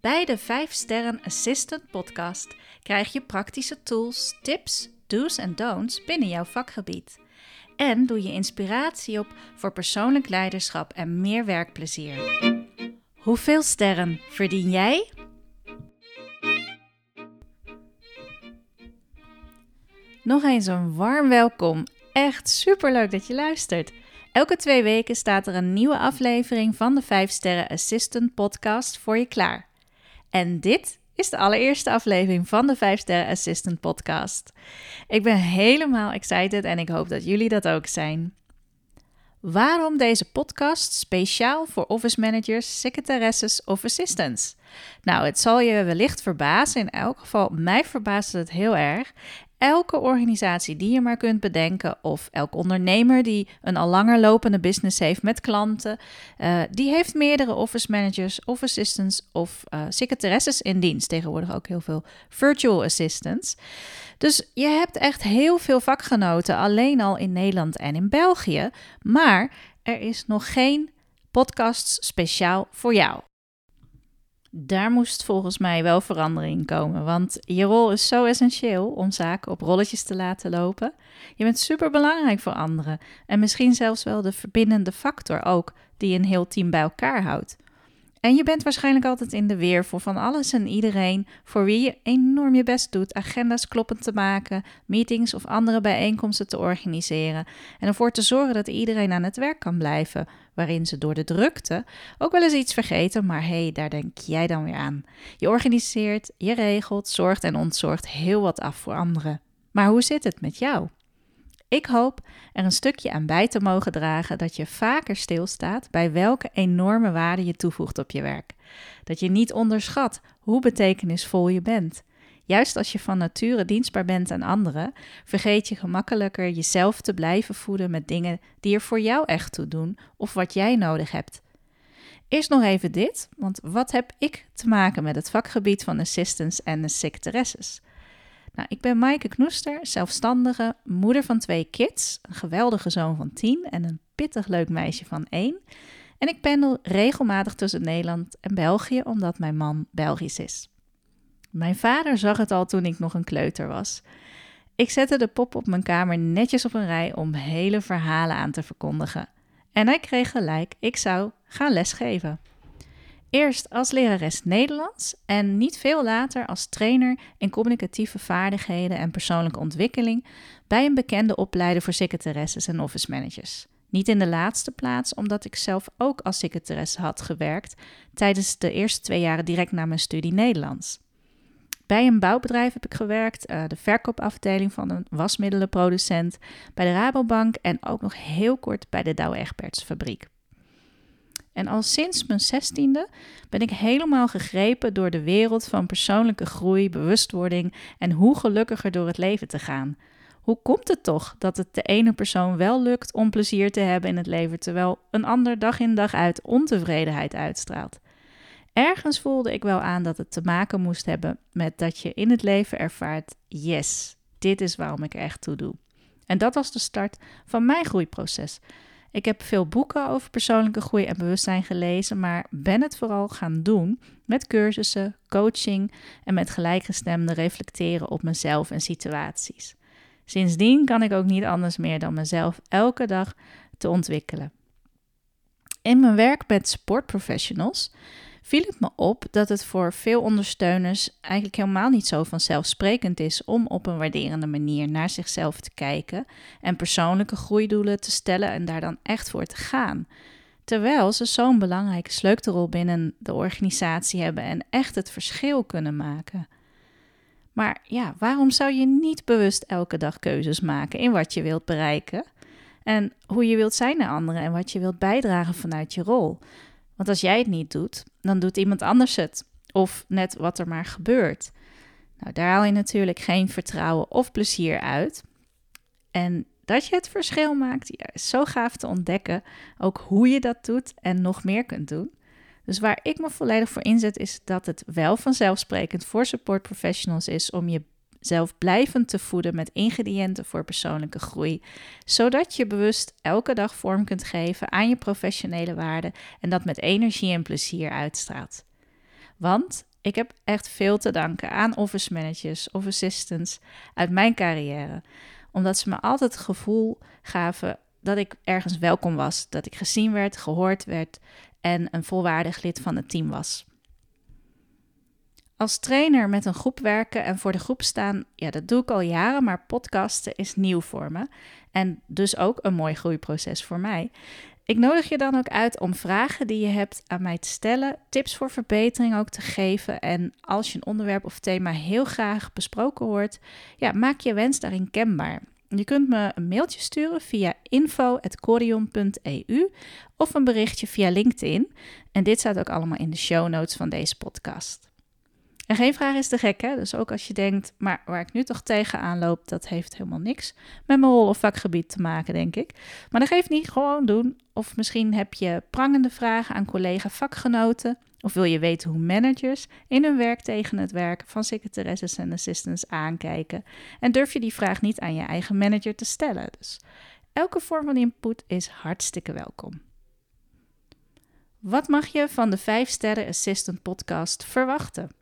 Bij de 5 Sterren Assistant podcast krijg je praktische tools, tips, do's en don'ts binnen jouw vakgebied. En doe je inspiratie op voor persoonlijk leiderschap en meer werkplezier. Hoeveel sterren verdien jij? Nog eens een warm welkom. Echt superleuk dat je luistert. Elke twee weken staat er een nieuwe aflevering van de 5 Sterren Assistant podcast voor je klaar. En dit is de allereerste aflevering van de 5 Sterren Assistant podcast. Ik ben helemaal excited en ik hoop dat jullie dat ook zijn. Waarom deze podcast speciaal voor office managers, secretaresses of assistants? Nou, het zal je wellicht verbazen. In elk geval, mij verbaast het heel erg. Elke organisatie die je maar kunt bedenken, of elk ondernemer die een al langer lopende business heeft met klanten, uh, die heeft meerdere office managers of assistants of uh, secretaresses in dienst. Tegenwoordig ook heel veel virtual assistants. Dus je hebt echt heel veel vakgenoten, alleen al in Nederland en in België. Maar er is nog geen podcast speciaal voor jou. Daar moest volgens mij wel verandering komen, want je rol is zo essentieel om zaken op rolletjes te laten lopen. Je bent super belangrijk voor anderen en misschien zelfs wel de verbindende factor ook die een heel team bij elkaar houdt. En je bent waarschijnlijk altijd in de weer voor van alles en iedereen, voor wie je enorm je best doet agenda's kloppend te maken, meetings of andere bijeenkomsten te organiseren en ervoor te zorgen dat iedereen aan het werk kan blijven, waarin ze door de drukte ook wel eens iets vergeten, maar hé, hey, daar denk jij dan weer aan. Je organiseert, je regelt, zorgt en ontzorgt heel wat af voor anderen. Maar hoe zit het met jou? Ik hoop er een stukje aan bij te mogen dragen dat je vaker stilstaat bij welke enorme waarde je toevoegt op je werk. Dat je niet onderschat hoe betekenisvol je bent. Juist als je van nature dienstbaar bent aan anderen, vergeet je gemakkelijker jezelf te blijven voeden met dingen die er voor jou echt toe doen of wat jij nodig hebt. Eerst nog even dit, want wat heb ik te maken met het vakgebied van assistants en secretaresses? Nou, ik ben Maaike Knoester, zelfstandige, moeder van twee kids, een geweldige zoon van tien en een pittig leuk meisje van één. En ik pendel regelmatig tussen Nederland en België, omdat mijn man Belgisch is. Mijn vader zag het al toen ik nog een kleuter was. Ik zette de pop op mijn kamer netjes op een rij om hele verhalen aan te verkondigen. En hij kreeg gelijk, ik zou gaan lesgeven. Eerst als lerares Nederlands en niet veel later als trainer in communicatieve vaardigheden en persoonlijke ontwikkeling bij een bekende opleider voor secretaresses en office managers. Niet in de laatste plaats, omdat ik zelf ook als secretaresse had gewerkt tijdens de eerste twee jaren direct na mijn studie Nederlands. Bij een bouwbedrijf heb ik gewerkt, uh, de verkoopafdeling van een wasmiddelenproducent, bij de Rabobank en ook nog heel kort bij de Douwe Egberts fabriek. En al sinds mijn zestiende ben ik helemaal gegrepen door de wereld van persoonlijke groei, bewustwording en hoe gelukkiger door het leven te gaan. Hoe komt het toch dat het de ene persoon wel lukt om plezier te hebben in het leven, terwijl een ander dag in dag uit ontevredenheid uitstraalt? Ergens voelde ik wel aan dat het te maken moest hebben met dat je in het leven ervaart: yes, dit is waarom ik er echt toe doe. En dat was de start van mijn groeiproces. Ik heb veel boeken over persoonlijke groei en bewustzijn gelezen, maar ben het vooral gaan doen met cursussen, coaching en met gelijkgestemde reflecteren op mezelf en situaties. Sindsdien kan ik ook niet anders meer dan mezelf elke dag te ontwikkelen. In mijn werk met sportprofessionals viel het me op dat het voor veel ondersteuners eigenlijk helemaal niet zo vanzelfsprekend is om op een waarderende manier naar zichzelf te kijken en persoonlijke groeidoelen te stellen en daar dan echt voor te gaan. Terwijl ze zo'n belangrijke sleutelrol binnen de organisatie hebben en echt het verschil kunnen maken. Maar ja, waarom zou je niet bewust elke dag keuzes maken in wat je wilt bereiken? En hoe je wilt zijn naar anderen en wat je wilt bijdragen vanuit je rol. Want als jij het niet doet, dan doet iemand anders het. Of net wat er maar gebeurt. Nou, daar haal je natuurlijk geen vertrouwen of plezier uit. En dat je het verschil maakt. Ja, is zo gaaf te ontdekken. Ook hoe je dat doet en nog meer kunt doen. Dus waar ik me volledig voor inzet, is dat het wel vanzelfsprekend voor support professionals is om je zelf blijvend te voeden met ingrediënten voor persoonlijke groei, zodat je bewust elke dag vorm kunt geven aan je professionele waarden en dat met energie en plezier uitstraalt. Want ik heb echt veel te danken aan office managers of assistants uit mijn carrière, omdat ze me altijd het gevoel gaven dat ik ergens welkom was, dat ik gezien werd, gehoord werd en een volwaardig lid van het team was. Als trainer met een groep werken en voor de groep staan, ja, dat doe ik al jaren, maar podcasten is nieuw voor me. En dus ook een mooi groeiproces voor mij. Ik nodig je dan ook uit om vragen die je hebt aan mij te stellen, tips voor verbetering ook te geven. En als je een onderwerp of thema heel graag besproken hoort, ja, maak je wens daarin kenbaar. Je kunt me een mailtje sturen via info.corion.eu of een berichtje via LinkedIn. En dit staat ook allemaal in de show notes van deze podcast. En geen vraag is te gek, hè? Dus ook als je denkt, maar waar ik nu toch tegenaan loop, dat heeft helemaal niks met mijn rol of vakgebied te maken, denk ik. Maar dat geeft niet, gewoon doen. Of misschien heb je prangende vragen aan collega-vakgenoten. Of wil je weten hoe managers in hun werk tegen het werk van secretaresses en assistants aankijken. En durf je die vraag niet aan je eigen manager te stellen. Dus elke vorm van input is hartstikke welkom. Wat mag je van de 5 Sterren Assistant podcast verwachten?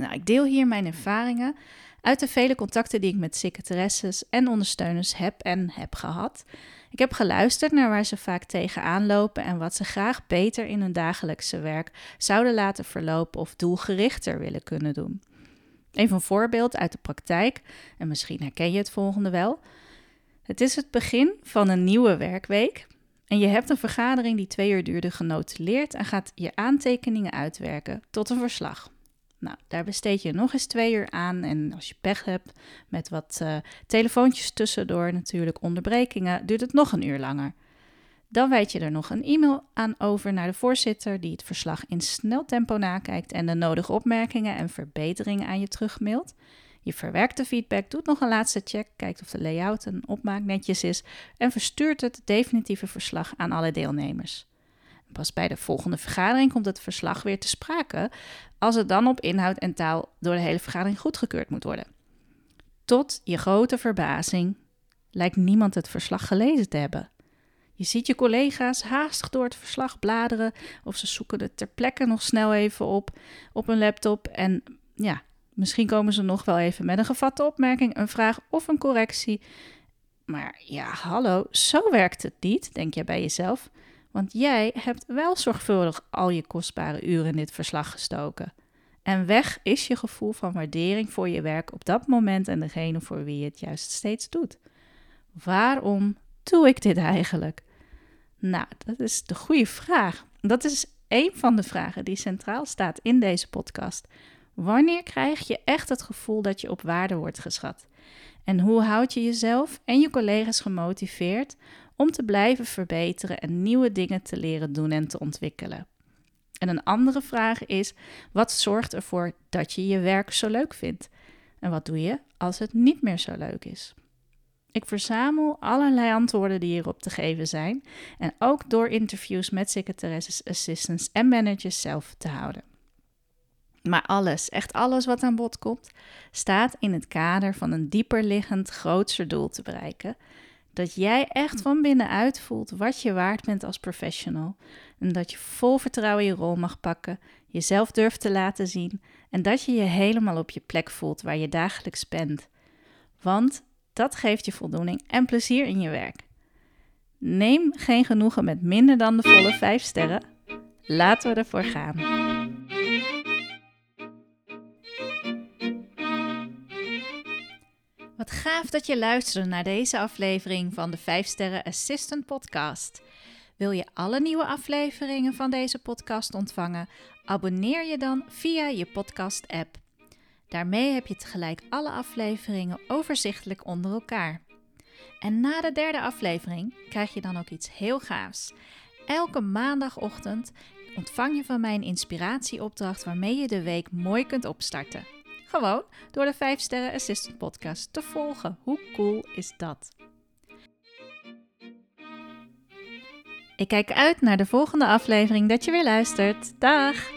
Nou, ik deel hier mijn ervaringen uit de vele contacten die ik met secretaresses en ondersteuners heb en heb gehad. Ik heb geluisterd naar waar ze vaak tegenaan lopen en wat ze graag beter in hun dagelijkse werk zouden laten verlopen of doelgerichter willen kunnen doen. Even een voorbeeld uit de praktijk, en misschien herken je het volgende wel. Het is het begin van een nieuwe werkweek en je hebt een vergadering die twee uur duurde genotuleerd en gaat je aantekeningen uitwerken tot een verslag. Nou, daar besteed je nog eens twee uur aan. En als je pech hebt met wat uh, telefoontjes tussendoor, natuurlijk onderbrekingen, duurt het nog een uur langer. Dan wijd je er nog een e-mail aan over naar de voorzitter, die het verslag in snel tempo nakijkt en de nodige opmerkingen en verbeteringen aan je terugmailt. Je verwerkt de feedback, doet nog een laatste check, kijkt of de layout en opmaak netjes is en verstuurt het definitieve verslag aan alle deelnemers. Pas bij de volgende vergadering komt het verslag weer te sprake, als het dan op inhoud en taal door de hele vergadering goedgekeurd moet worden. Tot je grote verbazing lijkt niemand het verslag gelezen te hebben. Je ziet je collega's haastig door het verslag bladeren of ze zoeken het ter plekke nog snel even op op een laptop en ja, misschien komen ze nog wel even met een gevatte opmerking, een vraag of een correctie. Maar ja, hallo, zo werkt het niet, denk je bij jezelf. Want jij hebt wel zorgvuldig al je kostbare uren in dit verslag gestoken. En weg is je gevoel van waardering voor je werk op dat moment en degene voor wie je het juist steeds doet. Waarom doe ik dit eigenlijk? Nou, dat is de goede vraag. Dat is een van de vragen die centraal staat in deze podcast. Wanneer krijg je echt het gevoel dat je op waarde wordt geschat? En hoe houd je jezelf en je collega's gemotiveerd om te blijven verbeteren en nieuwe dingen te leren doen en te ontwikkelen. En een andere vraag is: wat zorgt ervoor dat je je werk zo leuk vindt? En wat doe je als het niet meer zo leuk is? Ik verzamel allerlei antwoorden die hierop te geven zijn en ook door interviews met secretaresses, assistants en managers zelf te houden. Maar alles, echt alles wat aan bod komt, staat in het kader van een dieper liggend, grootser doel te bereiken, dat jij echt van binnenuit voelt wat je waard bent als professional. En dat je vol vertrouwen je rol mag pakken, jezelf durft te laten zien en dat je je helemaal op je plek voelt waar je dagelijks bent. Want dat geeft je voldoening en plezier in je werk. Neem geen genoegen met minder dan de volle 5 sterren. Laten we ervoor gaan. Wat gaaf dat je luisterde naar deze aflevering van de 5 Sterren Assistant Podcast. Wil je alle nieuwe afleveringen van deze podcast ontvangen? Abonneer je dan via je podcast-app. Daarmee heb je tegelijk alle afleveringen overzichtelijk onder elkaar. En na de derde aflevering krijg je dan ook iets heel gaafs. Elke maandagochtend ontvang je van mij een inspiratieopdracht waarmee je de week mooi kunt opstarten. Gewoon door de 5 Sterren Assistant Podcast te volgen. Hoe cool is dat? Ik kijk uit naar de volgende aflevering dat je weer luistert. Dag!